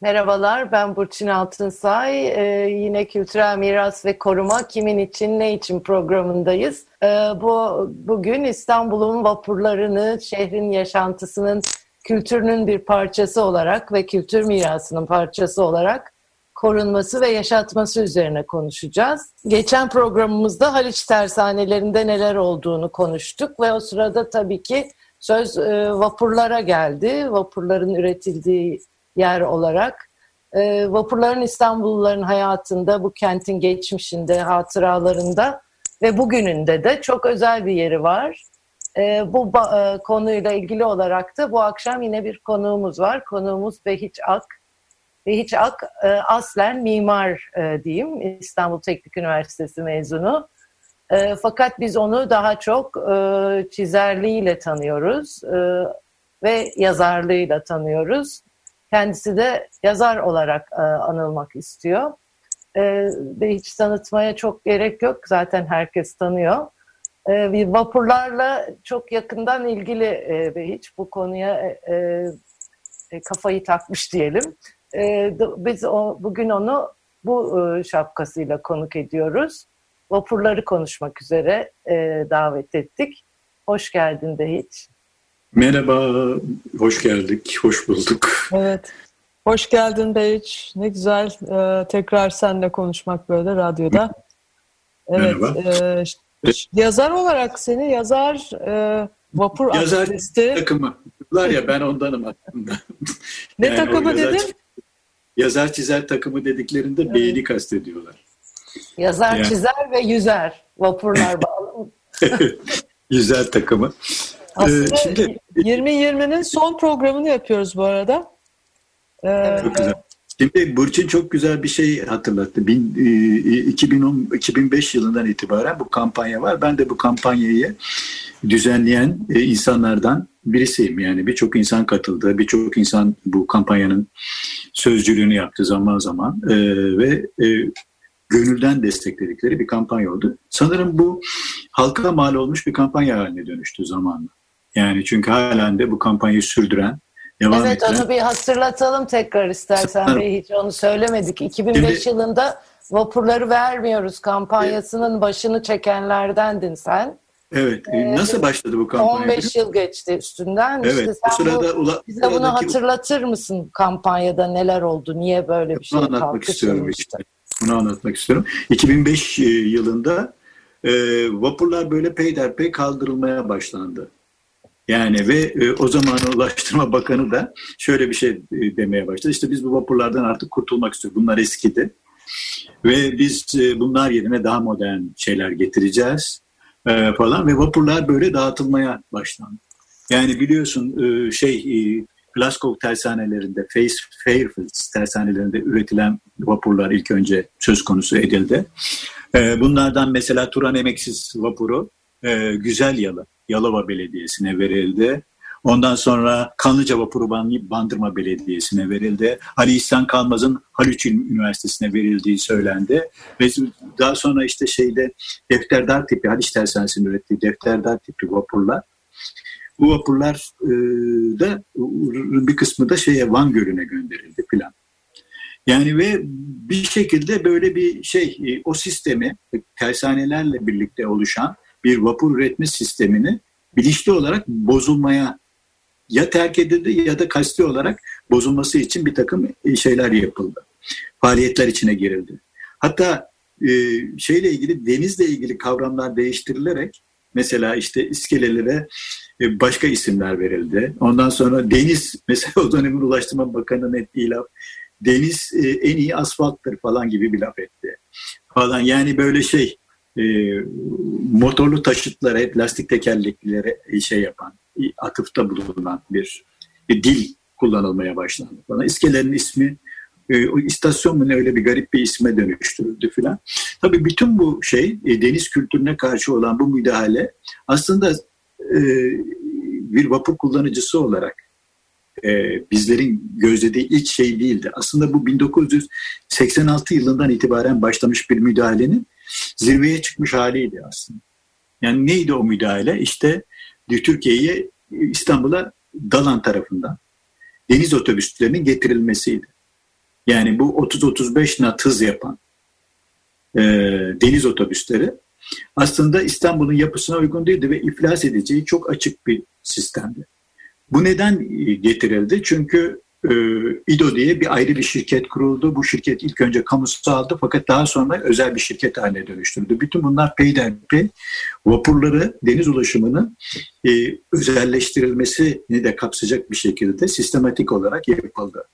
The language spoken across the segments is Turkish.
Merhabalar, ben Burçin Altınsay. Ee, yine Kültürel Miras ve Koruma Kimin için Ne için programındayız. Ee, bu Bugün İstanbul'un vapurlarını, şehrin yaşantısının, kültürünün bir parçası olarak ve kültür mirasının parçası olarak korunması ve yaşatması üzerine konuşacağız. Geçen programımızda Haliç tersanelerinde neler olduğunu konuştuk ve o sırada tabii ki söz e, vapurlara geldi. Vapurların üretildiği yer olarak. E, vapurların İstanbulluların hayatında, bu kentin geçmişinde, hatıralarında ve bugününde de çok özel bir yeri var. E, bu e, konuyla ilgili olarak da bu akşam yine bir konuğumuz var. Konuğumuz Behiç Ak. Behiç Ak e, aslen mimar e, diyeyim, İstanbul Teknik Üniversitesi mezunu. E, fakat biz onu daha çok e, çizerliğiyle tanıyoruz e, ve yazarlığıyla tanıyoruz. Kendisi de yazar olarak e, anılmak istiyor. E, ve hiç tanıtmaya çok gerek yok. Zaten herkes tanıyor. E, bir vapurlarla çok yakından ilgili ve hiç bu konuya kafayı takmış diyelim. Biz bugün onu bu şapkasıyla konuk ediyoruz. Vapurları konuşmak üzere davet ettik. Hoş geldin de hiç. Merhaba, hoş geldik, hoş bulduk. Evet, hoş geldin Beyiç. Ne güzel e, tekrar seninle konuşmak böyle radyoda. Evet, Merhaba. E, yazar olarak seni yazar e, vapur yazar aktivisti. takımı. Var ya ben ondanım aslında. ne yani takımı yazar, dedin? Yazar çizer takımı dediklerinde evet. beyni kastediyorlar. Yazar yani. çizer ve yüzer. Vapurlar bağlı. yüzer takımı. Aslında ee, şimdi 2020'nin son programını yapıyoruz bu arada. Ee, çok güzel. Şimdi Burçin çok güzel bir şey hatırlattı. Bin, e, 2010, 2005 yılından itibaren bu kampanya var. Ben de bu kampanyayı düzenleyen e, insanlardan birisiyim. Yani birçok insan katıldı. Birçok insan bu kampanyanın sözcülüğünü yaptı zaman zaman. E, ve e, gönülden destekledikleri bir kampanya oldu. Sanırım bu halka mal olmuş bir kampanya haline dönüştü zamanla. Yani çünkü halen de bu kampanyayı sürdüren, devam Evet eden... onu bir hatırlatalım tekrar istersen Bey hiç onu söylemedik. 2005 Şimdi, yılında vapurları vermiyoruz kampanyasının başını çekenlerdendin sen. Evet. Ee, Nasıl başladı bu kampanya? 15 yıl geçti üstünden. Evet. İşte sen bu sırada bu, ula, bize bunu hatırlatır mısın kampanyada neler oldu? Niye böyle bir şey anlatmak istiyorum işte. Bunu anlatmak istiyorum. 2005 e, yılında e, vapurlar böyle peyderpey kaldırılmaya başlandı. Yani ve e, o zaman Ulaştırma Bakanı da şöyle bir şey e, demeye başladı. İşte biz bu vapurlardan artık kurtulmak istiyoruz. Bunlar eskidi. Ve biz e, bunlar yerine daha modern şeyler getireceğiz e, falan. Ve vapurlar böyle dağıtılmaya başlandı. Yani biliyorsun e, şey e, Glasgow tersanelerinde, Fairfield tersanelerinde üretilen vapurlar ilk önce söz konusu edildi. E, bunlardan mesela Turan Emeksiz vapuru e, Güzel Yalı Yalova Belediyesi'ne verildi. Ondan sonra Kanlıca Vapuru Bandırma Belediyesi'ne verildi. Ali İhsan Kalmaz'ın Haliç Üniversitesi'ne verildiği söylendi. Ve daha sonra işte şeyde defterdar tipi, Haliç Tersanesi'nin ürettiği defterdar tipi vapurlar. Bu vapurlar e, da bir kısmı da şeye Van Gölü'ne gönderildi filan. Yani ve bir şekilde böyle bir şey e, o sistemi tersanelerle birlikte oluşan bir vapur üretme sistemini bilinçli olarak bozulmaya ya terk edildi ya da kasti olarak bozulması için bir takım e, şeyler yapıldı. Faaliyetler içine girildi. Hatta e, şeyle ilgili denizle ilgili kavramlar değiştirilerek mesela işte iskelelere e, başka isimler verildi. Ondan sonra deniz mesela o dönemin Ulaştırma Bakanı'nın ettiği laf deniz en iyi asfalttır falan gibi bir laf etti. Falan yani böyle şey e, motorlu taşıtlara, lastik tekerleklilere şey yapan, atıfta bulunan bir, bir dil kullanılmaya başlandı. Bana iskelenin ismi e, o istasyon mu ne öyle bir garip bir isme dönüştürüldü filan. Tabii bütün bu şey e, deniz kültürüne karşı olan bu müdahale aslında e, bir vapur kullanıcısı olarak e, bizlerin gözlediği ilk şey değildi. Aslında bu 1986 yılından itibaren başlamış bir müdahalenin zirveye çıkmış haliydi aslında. Yani neydi o müdahale? İşte Türkiye'ye İstanbul'a Dalan tarafından deniz otobüslerinin getirilmesiydi. Yani bu 30-35 nat hız yapan e, deniz otobüsleri aslında İstanbul'un yapısına uygun değildi ve iflas edeceği çok açık bir sistemdi. Bu neden getirildi? Çünkü e, İDO diye bir ayrı bir şirket kuruldu. Bu şirket ilk önce kamusaldı fakat daha sonra özel bir şirket haline dönüştürdü. Bütün bunlar peyderpey vapurları, deniz ulaşımını e, özelleştirilmesini de kapsayacak bir şekilde sistematik olarak yapıldı.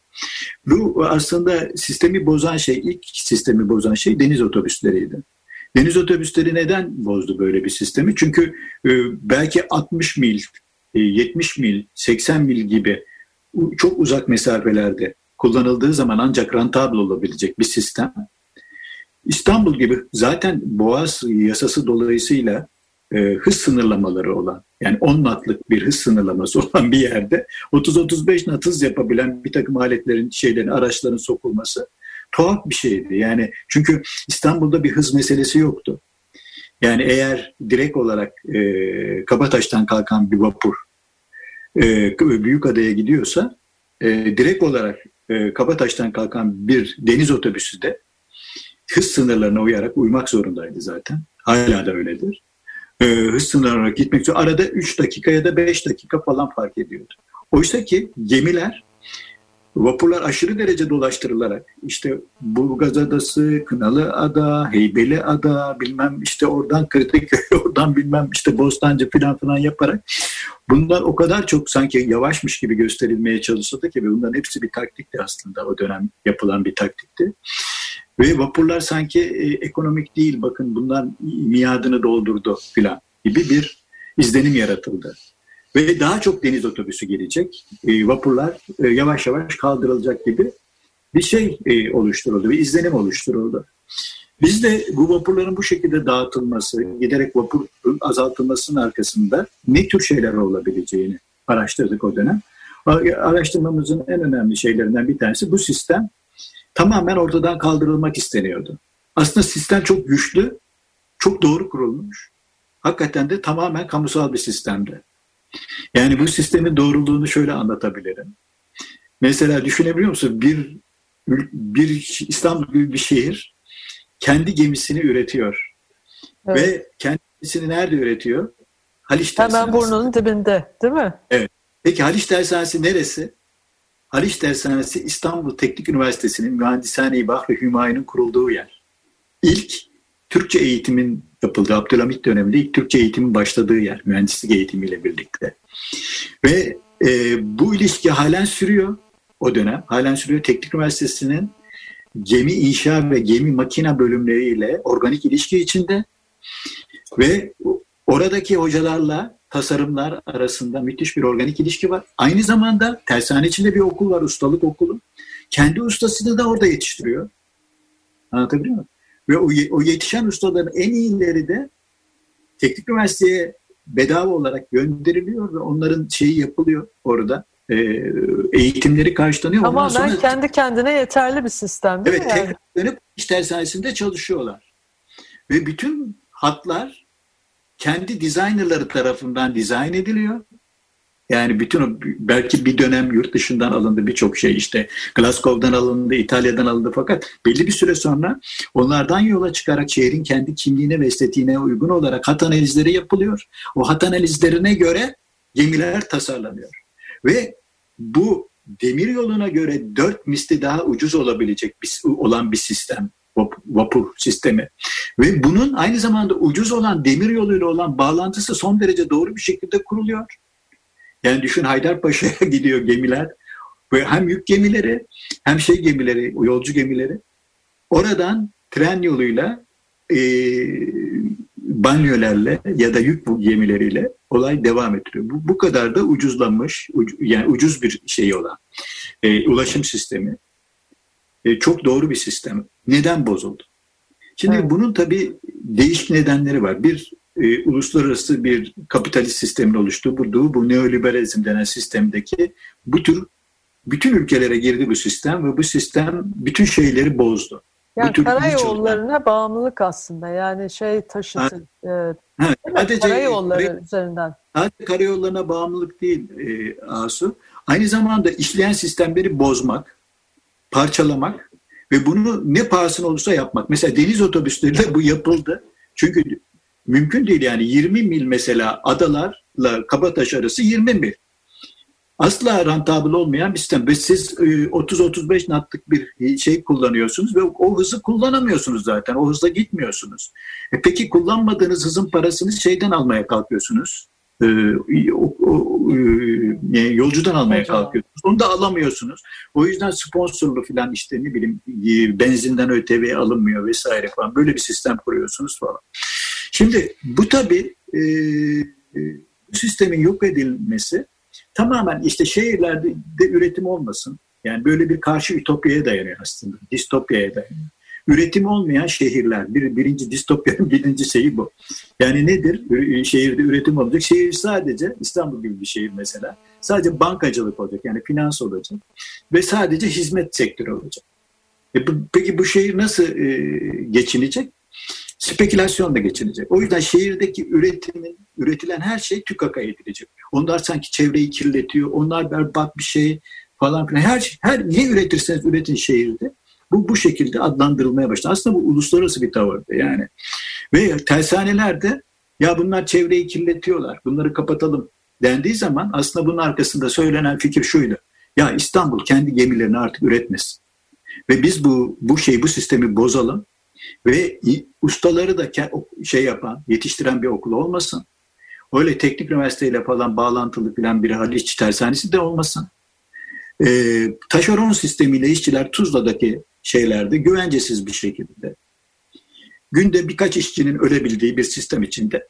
Bu aslında sistemi bozan şey, ilk sistemi bozan şey deniz otobüsleriydi. Deniz otobüsleri neden bozdu böyle bir sistemi? Çünkü e, belki 60 mil, 70 e, mil, 80 mil gibi çok uzak mesafelerde kullanıldığı zaman ancak rentable olabilecek bir sistem. İstanbul gibi zaten Boğaz yasası dolayısıyla e, hız sınırlamaları olan yani 10 natlık bir hız sınırlaması olan bir yerde 30-35 nat hız yapabilen bir takım aletlerin, şeylerin, araçların sokulması tuhaf bir şeydi. Yani çünkü İstanbul'da bir hız meselesi yoktu. Yani eğer direkt olarak e, Kabataş'tan kalkan bir vapur e, büyük adaya gidiyorsa e, direkt olarak e, Kabataş'tan kalkan bir deniz otobüsü de hız sınırlarına uyarak uymak zorundaydı zaten. Hala da öyledir. E, hız sınırlarına gitmek için arada 3 dakika ya da 5 dakika falan fark ediyordu. Oysa ki gemiler Vapurlar aşırı derece dolaştırılarak işte Burgaz Adası, Kınalı Ada, Heybeli Ada, bilmem işte oradan Kırtıköy, oradan bilmem işte Bostancı falan falan yaparak bunlar o kadar çok sanki yavaşmış gibi gösterilmeye çalışıldı ki bunların hepsi bir taktikti aslında o dönem yapılan bir taktikti. Ve vapurlar sanki e, ekonomik değil bakın bunlar miadını doldurdu filan gibi bir izlenim yaratıldı ve daha çok deniz otobüsü gelecek. E, vapurlar e, yavaş yavaş kaldırılacak gibi bir şey e, oluşturuldu, bir izlenim oluşturuldu. Biz de bu vapurların bu şekilde dağıtılması, giderek vapur azaltılmasının arkasında ne tür şeyler olabileceğini araştırdık o dönem. Araştırmamızın en önemli şeylerinden bir tanesi bu sistem tamamen ortadan kaldırılmak isteniyordu. Aslında sistem çok güçlü, çok doğru kurulmuş. Hakikaten de tamamen kamusal bir sistemdi. Yani bu sistemin doğruluğunu şöyle anlatabilirim. Mesela düşünebiliyor musun? Bir, bir İstanbul gibi bir şehir kendi gemisini üretiyor. Evet. Ve kendisini nerede üretiyor? Haliç Tersanesi. Hemen burnunun dibinde değil mi? Evet. Peki Haliç Tersanesi neresi? Haliç Tersanesi İstanbul Teknik Üniversitesi'nin Mühendishane-i Bahri Hümayun'un kurulduğu yer. İlk Türkçe eğitimin yapıldı. Abdülhamit döneminde ilk Türkçe eğitimin başladığı yer mühendislik eğitimiyle birlikte. Ve e, bu ilişki halen sürüyor o dönem. Halen sürüyor. Teknik Üniversitesi'nin gemi inşa ve gemi makina bölümleriyle organik ilişki içinde ve oradaki hocalarla tasarımlar arasında müthiş bir organik ilişki var. Aynı zamanda tersane içinde bir okul var, ustalık okulu. Kendi ustasını da orada yetiştiriyor. Anlatabiliyor muyum? Ve o, o yetişen ustaların en iyileri de teknik üniversiteye bedava olarak gönderiliyor ve onların şeyi yapılıyor orada. E, eğitimleri karşılanıyor. Ama Ondan sonra, kendi kendine yeterli bir sistem değil evet, mi? Evet, yani? tekrar dönüp iş tersanesinde çalışıyorlar. Ve bütün hatlar kendi designerları tarafından dizayn ediliyor yani bütün belki bir dönem yurt dışından alındı birçok şey işte Glasgow'dan alındı, İtalya'dan alındı fakat belli bir süre sonra onlardan yola çıkarak şehrin kendi kimliğine ve estetiğine uygun olarak hat analizleri yapılıyor. O hat analizlerine göre gemiler tasarlanıyor. Ve bu demir yoluna göre dört misli daha ucuz olabilecek bir, olan bir sistem vapur sistemi. Ve bunun aynı zamanda ucuz olan demir yoluyla olan bağlantısı son derece doğru bir şekilde kuruluyor. Yani düşün Haydarpaşa'ya gidiyor gemiler. Böyle hem yük gemileri hem şey gemileri, yolcu gemileri. Oradan tren yoluyla e, banyolarla ya da yük gemileriyle olay devam ettiriyor. Bu, bu kadar da ucuzlanmış, uc, yani ucuz bir şey olan e, ulaşım sistemi. e, çok doğru bir sistem. Neden bozuldu? Şimdi evet. bunun tabii değişik nedenleri var. Bir e, uluslararası bir kapitalist sistemin oluşturduğu bu neoliberalizm denen sistemdeki bu tür bütün ülkelere girdi bu sistem ve bu sistem bütün şeyleri bozdu. Yani karayollarına bağımlılık aslında yani şey taşıtı. Ha, e, ha, sadece karayolları kare, üzerinden. Sadece karayollarına bağımlılık değil e, Asu. Aynı zamanda işleyen sistemleri bozmak, parçalamak ve bunu ne pahasına olursa yapmak. Mesela deniz otobüslerinde bu yapıldı. Çünkü mümkün değil yani 20 mil mesela adalarla Kabataş arası 20 mil. Asla rentabıl olmayan bir sistem. Ve siz 30-35 e, natlık bir şey kullanıyorsunuz ve o hızı kullanamıyorsunuz zaten. O hızla gitmiyorsunuz. E peki kullanmadığınız hızın parasını şeyden almaya kalkıyorsunuz. E, o, o, e, yolcudan almaya Hocam. kalkıyorsunuz. Onu da alamıyorsunuz. O yüzden sponsorlu falan işte ne bileyim e, benzinden ÖTV alınmıyor vesaire falan. Böyle bir sistem kuruyorsunuz falan. Şimdi bu tabii e, bu sistemin yok edilmesi tamamen işte şehirlerde de üretim olmasın. Yani böyle bir karşı ütopyaya dayanıyor aslında. Distopyaya dayanıyor. Üretim olmayan şehirler. Bir, birinci distopyanın birinci şeyi bu. Yani nedir? Şehirde üretim olacak. Şehir sadece İstanbul gibi bir şehir mesela. Sadece bankacılık olacak. Yani finans olacak. Ve sadece hizmet sektörü olacak. E bu, peki bu şehir nasıl e, geçinecek? Spekülasyonla geçilecek. O yüzden şehirdeki üretimin, üretilen her şey tükaka edilecek. Onlar sanki çevreyi kirletiyor, onlar berbat bir şey falan filan. Her, her ne üretirseniz üretin şehirde bu bu şekilde adlandırılmaya başladı. Aslında bu uluslararası bir tavırdı yani. Ve tersanelerde ya bunlar çevreyi kirletiyorlar, bunları kapatalım dendiği zaman aslında bunun arkasında söylenen fikir şuydu. Ya İstanbul kendi gemilerini artık üretmesin. Ve biz bu bu şeyi bu sistemi bozalım ve ustaları da şey yapan, yetiştiren bir okul olmasın. Öyle teknik üniversiteyle falan bağlantılı falan bir Haliç tersanesi de olmasın. Ee, taşeron sistemiyle işçiler Tuzla'daki şeylerde güvencesiz bir şekilde günde birkaç işçinin ölebildiği bir sistem içinde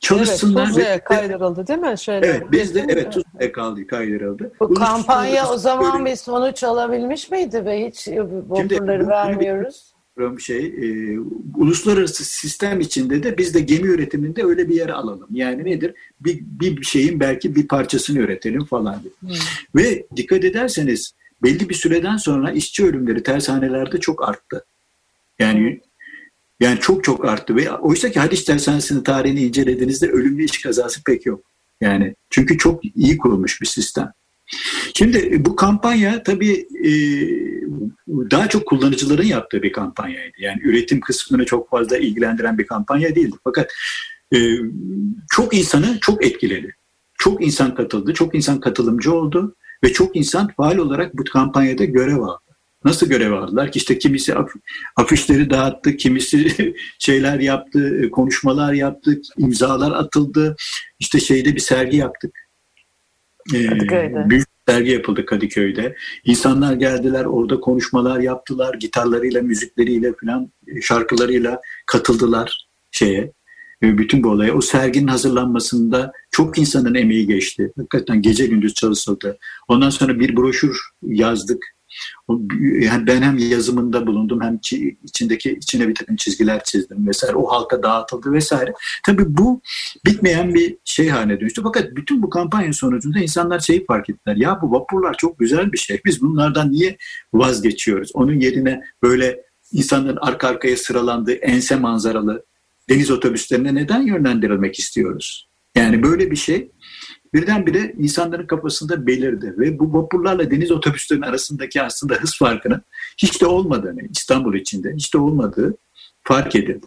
çalışsınlar. Evet, Tuzla'ya kaydırıldı değil mi? Şeyler, evet, biz de evet Tuzla'ya kaldı, kaydırıldı. Bu Ulus kampanya o zaman böyle... bir sonuç alabilmiş miydi ve hiç vapurları vermiyoruz? Bir şey, e, uluslararası sistem içinde de biz de gemi üretiminde öyle bir yere alalım. Yani nedir? Bir, bir şeyin belki bir parçasını üretelim falan gibi. Hmm. Ve dikkat ederseniz belli bir süreden sonra işçi ölümleri tersanelerde çok arttı. Yani yani çok çok arttı ve oysa ki Haliç Tersanesi'nin tarihini incelediğinizde ölümlü iş kazası pek yok. Yani çünkü çok iyi kurulmuş bir sistem. Şimdi bu kampanya tabii e, daha çok kullanıcıların yaptığı bir kampanyaydı. Yani üretim kısmını çok fazla ilgilendiren bir kampanya değildi. Fakat e, çok insanı çok etkiledi. Çok insan katıldı, çok insan katılımcı oldu ve çok insan faal olarak bu kampanyada görev aldı. Nasıl görev aldılar ki işte kimisi afişleri dağıttı, kimisi şeyler yaptı, e, konuşmalar yaptı, imzalar atıldı. İşte şeyde bir sergi yaptık. Ee, büyük sergi yapıldı Kadıköy'de. İnsanlar geldiler orada konuşmalar yaptılar. Gitarlarıyla, müzikleriyle falan e, şarkılarıyla katıldılar şeye. E, bütün bu olaya. O serginin hazırlanmasında çok insanın emeği geçti. Hakikaten gece gündüz çalışıldı. Ondan sonra bir broşür yazdık ben hem yazımında bulundum hem içindeki içine bir takım çizgiler çizdim vesaire. O halka dağıtıldı vesaire. Tabii bu bitmeyen bir şey haline dönüştü. Fakat bütün bu kampanyanın sonucunda insanlar şeyi fark ettiler. Ya bu vapurlar çok güzel bir şey. Biz bunlardan niye vazgeçiyoruz? Onun yerine böyle insanların arka arkaya sıralandığı ense manzaralı deniz otobüslerine neden yönlendirilmek istiyoruz? Yani böyle bir şey birdenbire insanların kafasında belirdi ve bu vapurlarla deniz otobüslerinin arasındaki aslında hız farkının hiç de olmadığını İstanbul içinde hiç de olmadığı fark edildi.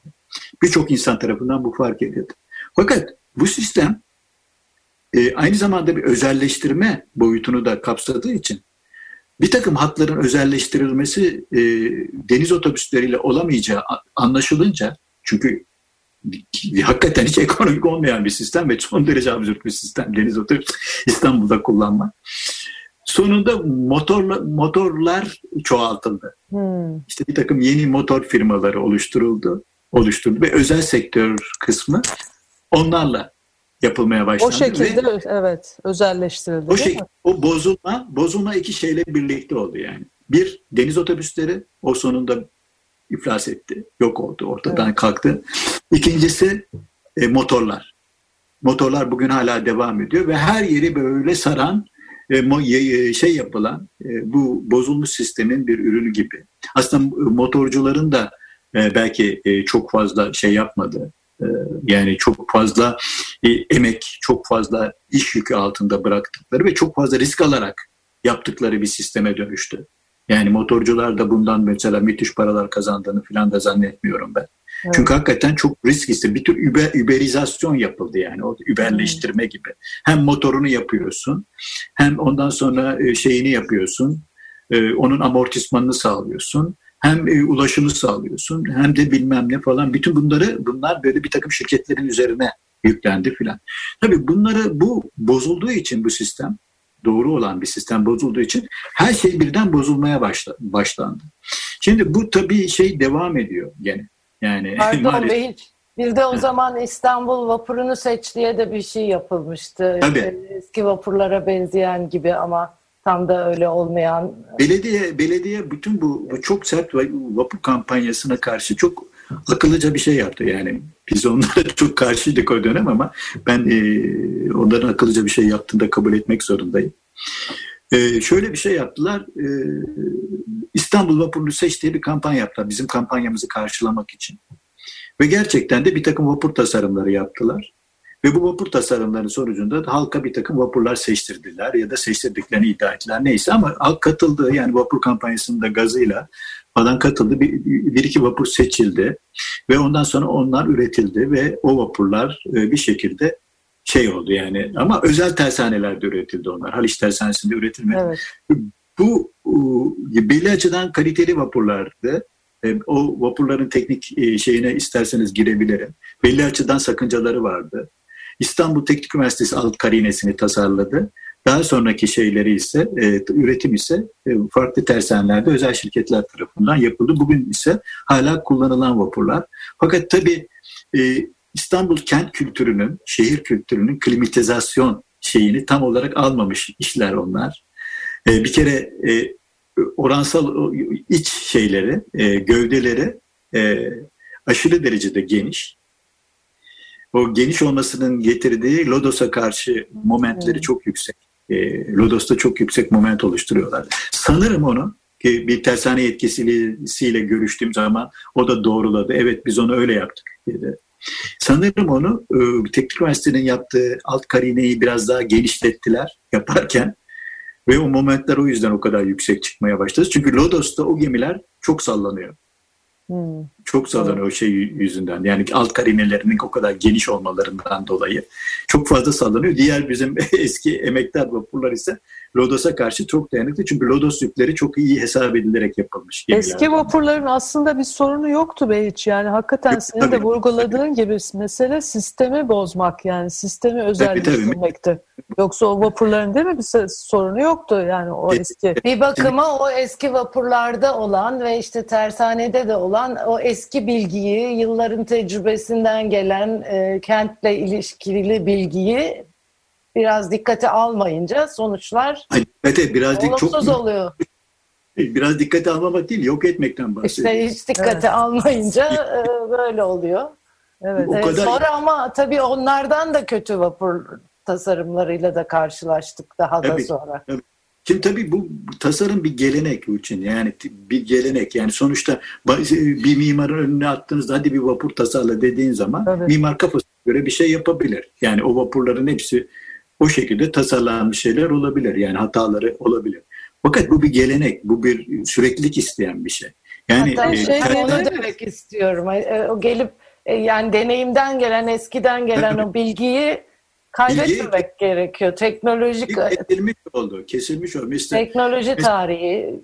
Birçok insan tarafından bu fark edildi. Fakat bu sistem e, aynı zamanda bir özelleştirme boyutunu da kapsadığı için bir takım hatların özelleştirilmesi e, deniz otobüsleriyle olamayacağı anlaşılınca çünkü hakikaten hiç ekonomik olmayan bir sistem ve son derece absürt bir sistem deniz otobüs İstanbul'da kullanma. Sonunda motorla, motorlar çoğaltıldı. Hmm. İşte bir takım yeni motor firmaları oluşturuldu, oluşturuldu ve özel sektör kısmı onlarla yapılmaya başlandı. O şekilde ve, evet özelleştirildi. O, şey, o bozulma, bozulma iki şeyle birlikte oldu yani. Bir deniz otobüsleri o sonunda iflas etti. Yok oldu. Ortadan evet. kalktı. İkincisi e, motorlar. Motorlar bugün hala devam ediyor ve her yeri böyle saran e, şey yapılan e, bu bozulmuş sistemin bir ürünü gibi. Aslında motorcuların da e, belki e, çok fazla şey yapmadı. E, yani çok fazla e, emek, çok fazla iş yükü altında bıraktıkları ve çok fazla risk alarak yaptıkları bir sisteme dönüştü. Yani motorcular da bundan mesela müthiş paralar kazandığını falan da zannetmiyorum ben. Evet. Çünkü hakikaten çok risk iste. Bir tür über, überizasyon yapıldı yani. O überleştirme evet. gibi. Hem motorunu yapıyorsun hem ondan sonra e, şeyini yapıyorsun. E, onun amortismanını sağlıyorsun. Hem e, ulaşımı sağlıyorsun hem de bilmem ne falan. Bütün bunları bunlar böyle bir takım şirketlerin üzerine yüklendi filan. Tabii bunları bu bozulduğu için bu sistem doğru olan bir sistem bozulduğu için her şey birden bozulmaya başla, başlandı. Şimdi bu tabii şey devam ediyor gene. Yani Pardon Bey, bir de o zaman İstanbul vapurunu seç diye de bir şey yapılmıştı. Tabii. Eski vapurlara benzeyen gibi ama tam da öyle olmayan. Belediye belediye bütün bu, bu çok sert vapur kampanyasına karşı çok akıllıca bir şey yaptı yani. Biz onlara çok karşıydık o dönem ama ben e, onların akıllıca bir şey yaptığında da kabul etmek zorundayım. E, şöyle bir şey yaptılar. E, İstanbul Vapurlu Seç diye bir kampanya yaptılar bizim kampanyamızı karşılamak için. Ve gerçekten de bir takım vapur tasarımları yaptılar. Ve bu vapur tasarımlarının sonucunda halka bir takım vapurlar seçtirdiler ya da seçtirdiklerini iddia ettiler neyse ama halk katıldı yani vapur kampanyasında gazıyla falan katıldı. Bir, bir iki vapur seçildi ve ondan sonra onlar üretildi ve o vapurlar e, bir şekilde şey oldu yani ama özel tersanelerde üretildi onlar. Haliç tersanesinde üretilmedi. Evet. Bu belli açıdan kaliteli vapurlardı. E, o vapurların teknik e, şeyine isterseniz girebilirim. Belli açıdan sakıncaları vardı. İstanbul Teknik Üniversitesi alt karinesini tasarladı. Daha sonraki şeyleri ise, e, üretim ise e, farklı tersanelerde özel şirketler tarafından yapıldı. Bugün ise hala kullanılan vapurlar. Fakat tabii e, İstanbul kent kültürünün, şehir kültürünün klimatizasyon şeyini tam olarak almamış işler onlar. E, bir kere e, oransal iç şeyleri, e, gövdeleri e, aşırı derecede geniş. O geniş olmasının getirdiği Lodos'a karşı momentleri hmm. çok yüksek. E, Lodos'ta çok yüksek moment oluşturuyorlar. Sanırım onu ki bir tersane yetkisiyle görüştüğüm zaman o da doğruladı. Evet biz onu öyle yaptık dedi. Sanırım onu e, Teknik Üniversite'nin yaptığı alt karineyi biraz daha genişlettiler yaparken ve o momentler o yüzden o kadar yüksek çıkmaya başladı. Çünkü Lodos'ta o gemiler çok sallanıyor. Hmm. Çok sallanıyor o şey yüzünden. Yani alt karinelerinin o kadar geniş olmalarından dolayı çok fazla sallanıyor. Diğer bizim eski emektar vapurlar ise Lodos'a karşı çok dayanıklı. Çünkü Lodos yükleri çok iyi hesap edilerek yapılmış. Eski vapurların aslında bir sorunu yoktu be hiç. Yani hakikaten Yok, senin tabii. de vurguladığın gibi mesele sistemi bozmak yani sistemi özelleştirmekti. Yoksa o vapurların değil mi bir sorunu yoktu yani o eski. Bir bakıma o eski vapurlarda olan ve işte tersanede de olan o eski bilgiyi, yılların tecrübesinden gelen e, kentle ilişkili bilgiyi biraz dikkate almayınca sonuçlar Ay, dikkate biraz dik, çok oluyor. Biraz dikkate almamak değil, yok etmekten bahsediyorum. İşte hiç dikkate evet. almayınca e, böyle oluyor. Evet, o evet. Kadar... Sonra ama tabii onlardan da kötü vapur tasarımlarıyla da karşılaştık daha tabii, da sonra. Tabii. Şimdi tabii bu tasarım bir gelenek için yani bir gelenek yani sonuçta bir mimarın önüne attığınızda hadi bir vapur tasarla dediğin zaman tabii. mimar kafasına göre bir şey yapabilir. Yani o vapurların hepsi o şekilde tasarlanmış şeyler olabilir. Yani hataları olabilir. Fakat bu bir gelenek, bu bir süreklilik isteyen bir şey. Yani Hatta e, şey e, onu demek istiyorum. E, o gelip e, yani deneyimden gelen, eskiden gelen o bilgiyi kaybetmemek bilgi, gerekiyor. Teknolojik kesilmiş oldu, kesilmiş oldu. Mesela, teknoloji tarihi.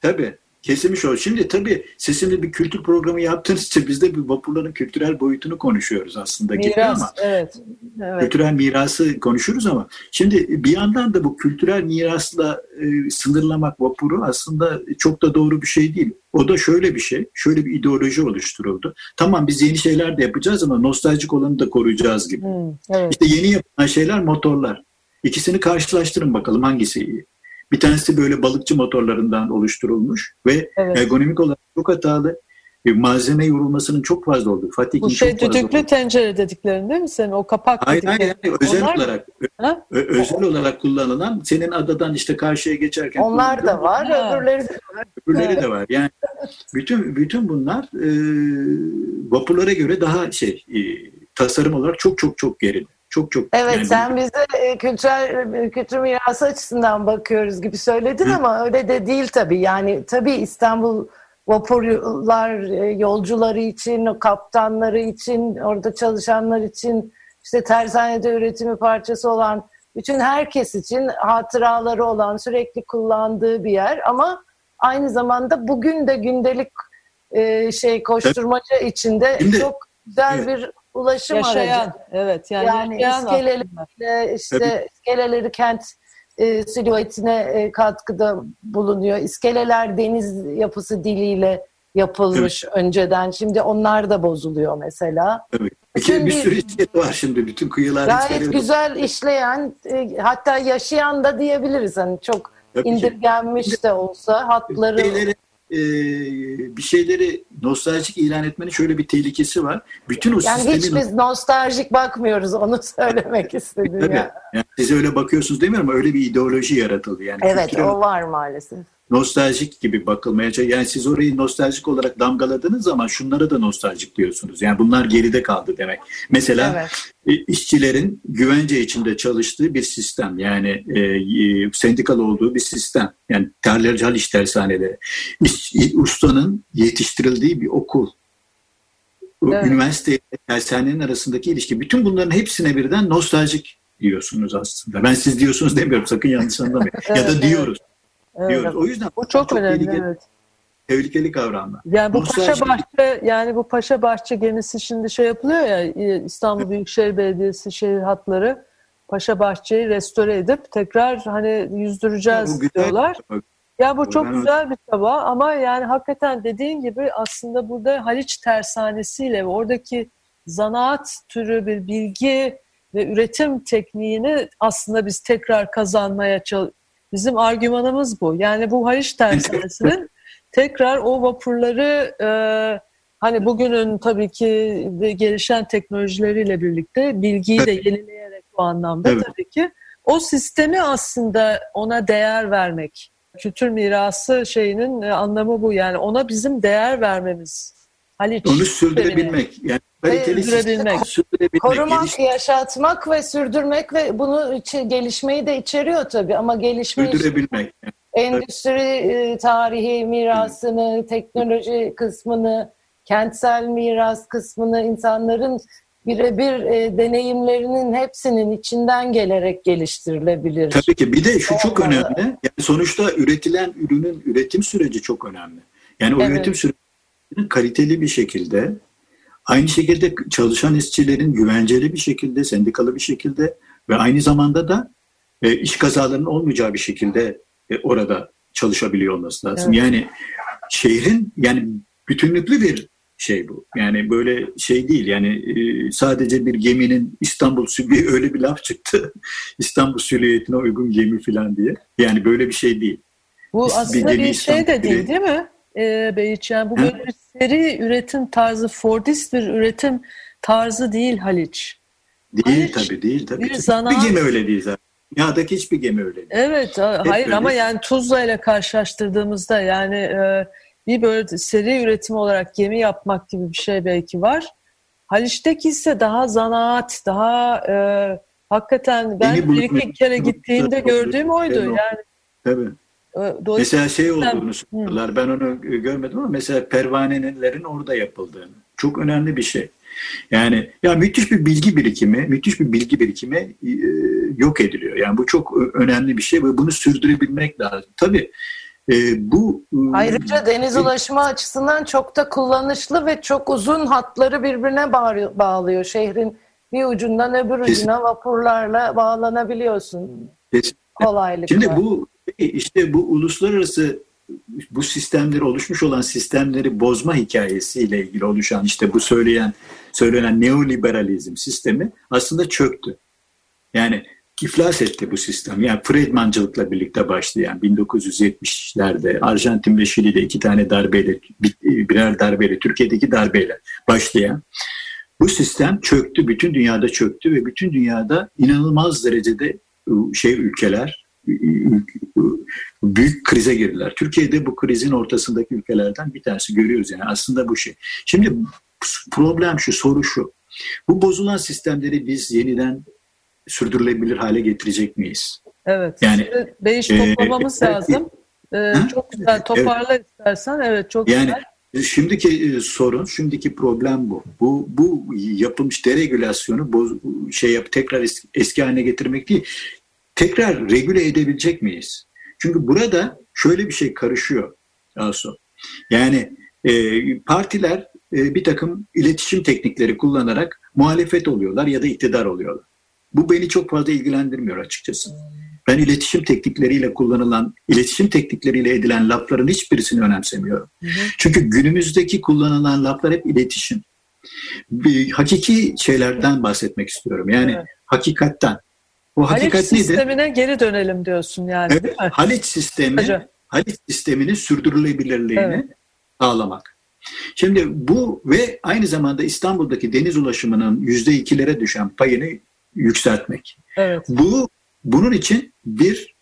Tabii. Kesilmiş oldu. Şimdi tabii sesimde bir kültür programı yaptığınız için biz de bir vapurların kültürel boyutunu konuşuyoruz aslında. Miras, ama. evet. evet. Kültürel mirası konuşuruz ama şimdi bir yandan da bu kültürel mirasla e, sınırlamak vapuru aslında çok da doğru bir şey değil. O da şöyle bir şey, şöyle bir ideoloji oluşturuldu. Tamam biz yeni şeyler de yapacağız ama nostaljik olanı da koruyacağız gibi. Hmm, evet. İşte yeni yapılan şeyler motorlar. İkisini karşılaştırın bakalım hangisi iyi. Bir tanesi böyle balıkçı motorlarından oluşturulmuş ve evet. ergonomik olarak çok hatalı. E, malzeme yorulmasının çok fazla olduğu. Fatih'in Bu şey düdüklü tencere dediklerin değil mi senin? O kapak hayır, dediklerin. Hayır hayır özel Onlar olarak ha? özel olarak kullanılan senin adadan işte karşıya geçerken Onlar da var, ha. öbürleri de var. Öbürleri de var. Yani bütün bütün bunlar e, vapurlara göre daha şey e, tasarım olarak çok çok çok geride. Çok çok. Evet yani sen bize e, kültürel e, kültür mirası açısından bakıyoruz gibi söyledin Hı. ama öyle de değil tabii. Yani tabii İstanbul vapurlar e, yolcuları için, kaptanları için, orada çalışanlar için, işte tersanede üretimi parçası olan bütün herkes için hatıraları olan, sürekli kullandığı bir yer ama aynı zamanda bugün de gündelik e, şey koşturmaca içinde Şimdi, çok güzel evet. bir ulaşım yaşayan, aracı. Evet yani, yani iskelelerle işte Tabii. iskeleleri kent e, silüetine e, katkıda bulunuyor. İskeleler deniz yapısı diliyle yapılmış evet. önceden. Şimdi onlar da bozuluyor mesela. Evet. Bütün bir, bir sürü iskele var şimdi bütün kıyılar. Gayet güzel var. işleyen e, hatta yaşayan da diyebiliriz. Hani çok Tabii indirgenmiş ki. de olsa hatları... Şeyleri, e, bir şeyleri nostaljik ilan etmenin şöyle bir tehlikesi var. Bütün o yani sistemin... hiç biz nostaljik bakmıyoruz onu söylemek istedim. Tabii. Ya. Yani size öyle bakıyorsunuz demiyorum ama öyle bir ideoloji yaratıldı. Yani evet o var maalesef nostaljik gibi bakılmaya. Yani siz orayı nostaljik olarak damgaladığınız zaman şunlara da nostaljik diyorsunuz. Yani bunlar geride kaldı demek. Mesela evet. işçilerin güvence içinde çalıştığı bir sistem. Yani e, e sendikalı olduğu bir sistem. Yani terlerci hal iş tersaneleri. İş, ustanın yetiştirildiği bir okul. Evet. Üniversite tersanenin arasındaki ilişki. Bütün bunların hepsine birden nostaljik diyorsunuz aslında. Ben siz diyorsunuz demiyorum sakın yanlış anlamayın. evet, ya da diyoruz. Evet diyoruz. O yüzden bu çok, çok önemli. Tehlikeli, evet. tehlikeli kavramlar. Yani bu Paşa şey... Bahçe yani bu Paşa Bahçe gemisi şimdi şey yapılıyor ya İstanbul Büyükşehir Belediyesi şehir hatları Paşa Bahçe'yi restore edip tekrar hani yüzdüreceğiz ya, diyorlar. Ya bu çok güzel bir çaba ama yani hakikaten dediğin gibi aslında burada Haliç tersanesiyle ve oradaki zanaat türü bir bilgi ve üretim tekniğini aslında biz tekrar kazanmaya Bizim argümanımız bu. Yani bu Haliç Tersanesi'nin tekrar o vapurları e, hani bugünün tabii ki gelişen teknolojileriyle birlikte bilgiyi de yenileyerek bu anlamda evet. tabii ki o sistemi aslında ona değer vermek. Kültür mirası şeyinin e, anlamı bu. Yani ona bizim değer vermemiz. Haliç Onu sürdürebilmek. Yani kaliteli sürdürebilmek. sürdürebilmek. Korumak, geliş... yaşatmak ve sürdürmek ve bunu içi, gelişmeyi de içeriyor tabii ama gelişme sürdürebilmek. Endüstri e, tarihi mirasını, teknoloji kısmını, kentsel miras kısmını insanların birebir e, deneyimlerinin hepsinin içinden gelerek geliştirilebilir. Tabii ki. Bir de şu Olmalı. çok önemli. Yani sonuçta üretilen ürünün üretim süreci çok önemli. Yani o evet. üretim süreci kaliteli bir şekilde aynı şekilde çalışan işçilerin güvenceli bir şekilde, sendikalı bir şekilde ve aynı zamanda da e, iş kazalarının olmayacağı bir şekilde e, orada çalışabiliyor olması lazım. Evet. Yani şehrin yani bütünlüklü bir şey bu. Yani böyle şey değil yani e, sadece bir geminin İstanbul bir öyle bir laf çıktı. İstanbul silüetine uygun gemi falan diye. Yani böyle bir şey değil. Bu bir aslında bir, bir şey de değil değil mi? E, Beyiç. Yani bu böyle bir seri üretim tarzı, Fordist bir üretim tarzı değil Haliç. Değil Haliç, tabii değil tabii. Bir, zanaat... bir gemi öyle değil zaten. Dünyadaki hiçbir gemi öyle değil. Evet, Hep hayır öyle. ama yani Tuzla ile karşılaştırdığımızda yani e, bir böyle seri üretim olarak gemi yapmak gibi bir şey belki var. Haliç'teki ise daha zanaat, daha e, hakikaten ben bir iki kere gittiğimde gördüğüm oydu. Yani Tabii. Mesela şey olduğunu söylüyorlar. Ben onu görmedim ama mesela pervanelerin orada yapıldığını. Çok önemli bir şey. Yani ya müthiş bir bilgi birikimi, müthiş bir bilgi birikimi e, yok ediliyor. Yani bu çok önemli bir şey ve bunu sürdürebilmek lazım. Tabii e, bu e, ayrıca deniz e, ulaşımı açısından çok da kullanışlı ve çok uzun hatları birbirine bağlıyor. Şehrin bir ucundan öbür ucuna vapurlarla bağlanabiliyorsun. Kesinlikle. Kolaylıkla. Şimdi bu işte bu uluslararası bu sistemleri oluşmuş olan sistemleri bozma hikayesiyle ilgili oluşan işte bu söyleyen söylenen neoliberalizm sistemi aslında çöktü. Yani iflas etti bu sistem. Yani Friedmancılıkla birlikte başlayan 1970'lerde Arjantin ve Şili'de iki tane darbeyle, birer darbeyle, Türkiye'deki darbeyle başlayan bu sistem çöktü, bütün dünyada çöktü ve bütün dünyada inanılmaz derecede ıı, şey ülkeler büyük krize girdiler. Türkiye'de bu krizin ortasındaki ülkelerden bir tanesi görüyoruz yani aslında bu şey. Şimdi problem şu, soru şu. Bu bozulan sistemleri biz yeniden sürdürülebilir hale getirecek miyiz? Evet. Yani değiş e, toplamamız e, lazım. E, çok güzel toparla evet. istersen. Evet çok yani, güzel. Şimdiki e, sorun, şimdiki problem bu. Bu bu yapılmış deregülasyonu boz, şey yap tekrar eski, eski haline getirmek değil. Tekrar regüle edebilecek miyiz? Çünkü burada şöyle bir şey karışıyor Asu. Yani e, partiler e, bir takım iletişim teknikleri kullanarak muhalefet oluyorlar ya da iktidar oluyorlar. Bu beni çok fazla ilgilendirmiyor açıkçası. Ben iletişim teknikleriyle kullanılan, iletişim teknikleriyle edilen lafların hiçbirisini önemsemiyorum. Hı hı. Çünkü günümüzdeki kullanılan laflar hep iletişim. Bir, hakiki şeylerden bahsetmek istiyorum. Yani evet. hakikatten. Bu Haliç hakikat sistemine nedir? geri dönelim diyorsun yani evet, değil mi? Haliç sistemi, Hacı. Haliç sisteminin sürdürülebilirliğini evet. sağlamak. Şimdi bu ve aynı zamanda İstanbul'daki deniz ulaşımının yüzde ikilere düşen payını yükseltmek. Evet. Bu bunun için bir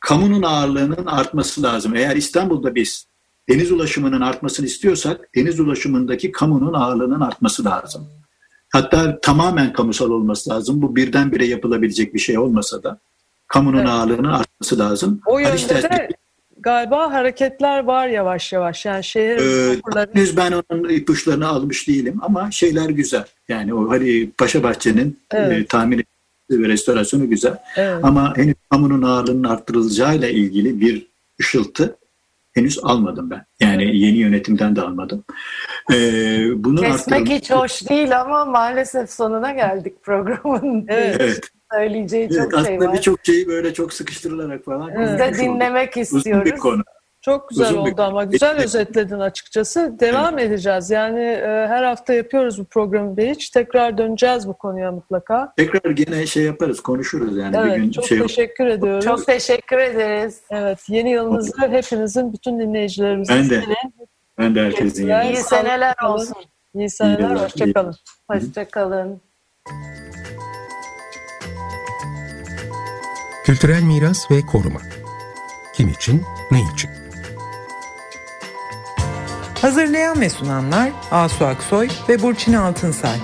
kamunun ağırlığının artması lazım. Eğer İstanbul'da biz deniz ulaşımının artmasını istiyorsak deniz ulaşımındaki kamunun ağırlığının artması lazım. Hatta tamamen kamusal olması lazım. Bu birdenbire yapılabilecek bir şey olmasa da kamunun evet. ağırlığının artması lazım. O yönde işte, de galiba hareketler var yavaş yavaş. Yani şehir ee, henüz ben onun ipuçlarını almış değilim ama şeyler güzel. Yani o hani Paşa Bahçe'nin evet. e, tahmin ve restorasyonu güzel. Evet. Ama henüz kamunun ağırlığının arttırılacağıyla ilgili bir ışıltı henüz almadım ben. Yani yeni yönetimden de almadım. Ee, bunun Kesmek arttırıl- hiç hoş değil ama maalesef sonuna geldik programın. Evet. evet. Söyleyeceği evet, çok şey var. Aslında birçok şeyi böyle çok sıkıştırılarak falan. Biz de dinlemek olduk. istiyoruz. Uzun bir konu. Çok güzel Uzun oldu bir... ama güzel özetledin açıkçası. Devam evet. edeceğiz. Yani e, her hafta yapıyoruz bu programı bir hiç. Tekrar döneceğiz bu konuya mutlaka. Tekrar gene şey yaparız, konuşuruz yani. Evet, bir gün çok şey teşekkür yok. ediyoruz. Çok teşekkür ederiz. Evet, yeni yılınızda hepinizin, bütün dinleyicilerimizin. Ben de. Ben de herkesin yeni. İyi seneler olsun. İyi seneler, hoşçakalın. Hoşçakalın. Kültürel miras ve koruma. Kim için, ne için? Hazırlayan ve sunanlar Asu Aksoy ve Burçin Altınsay.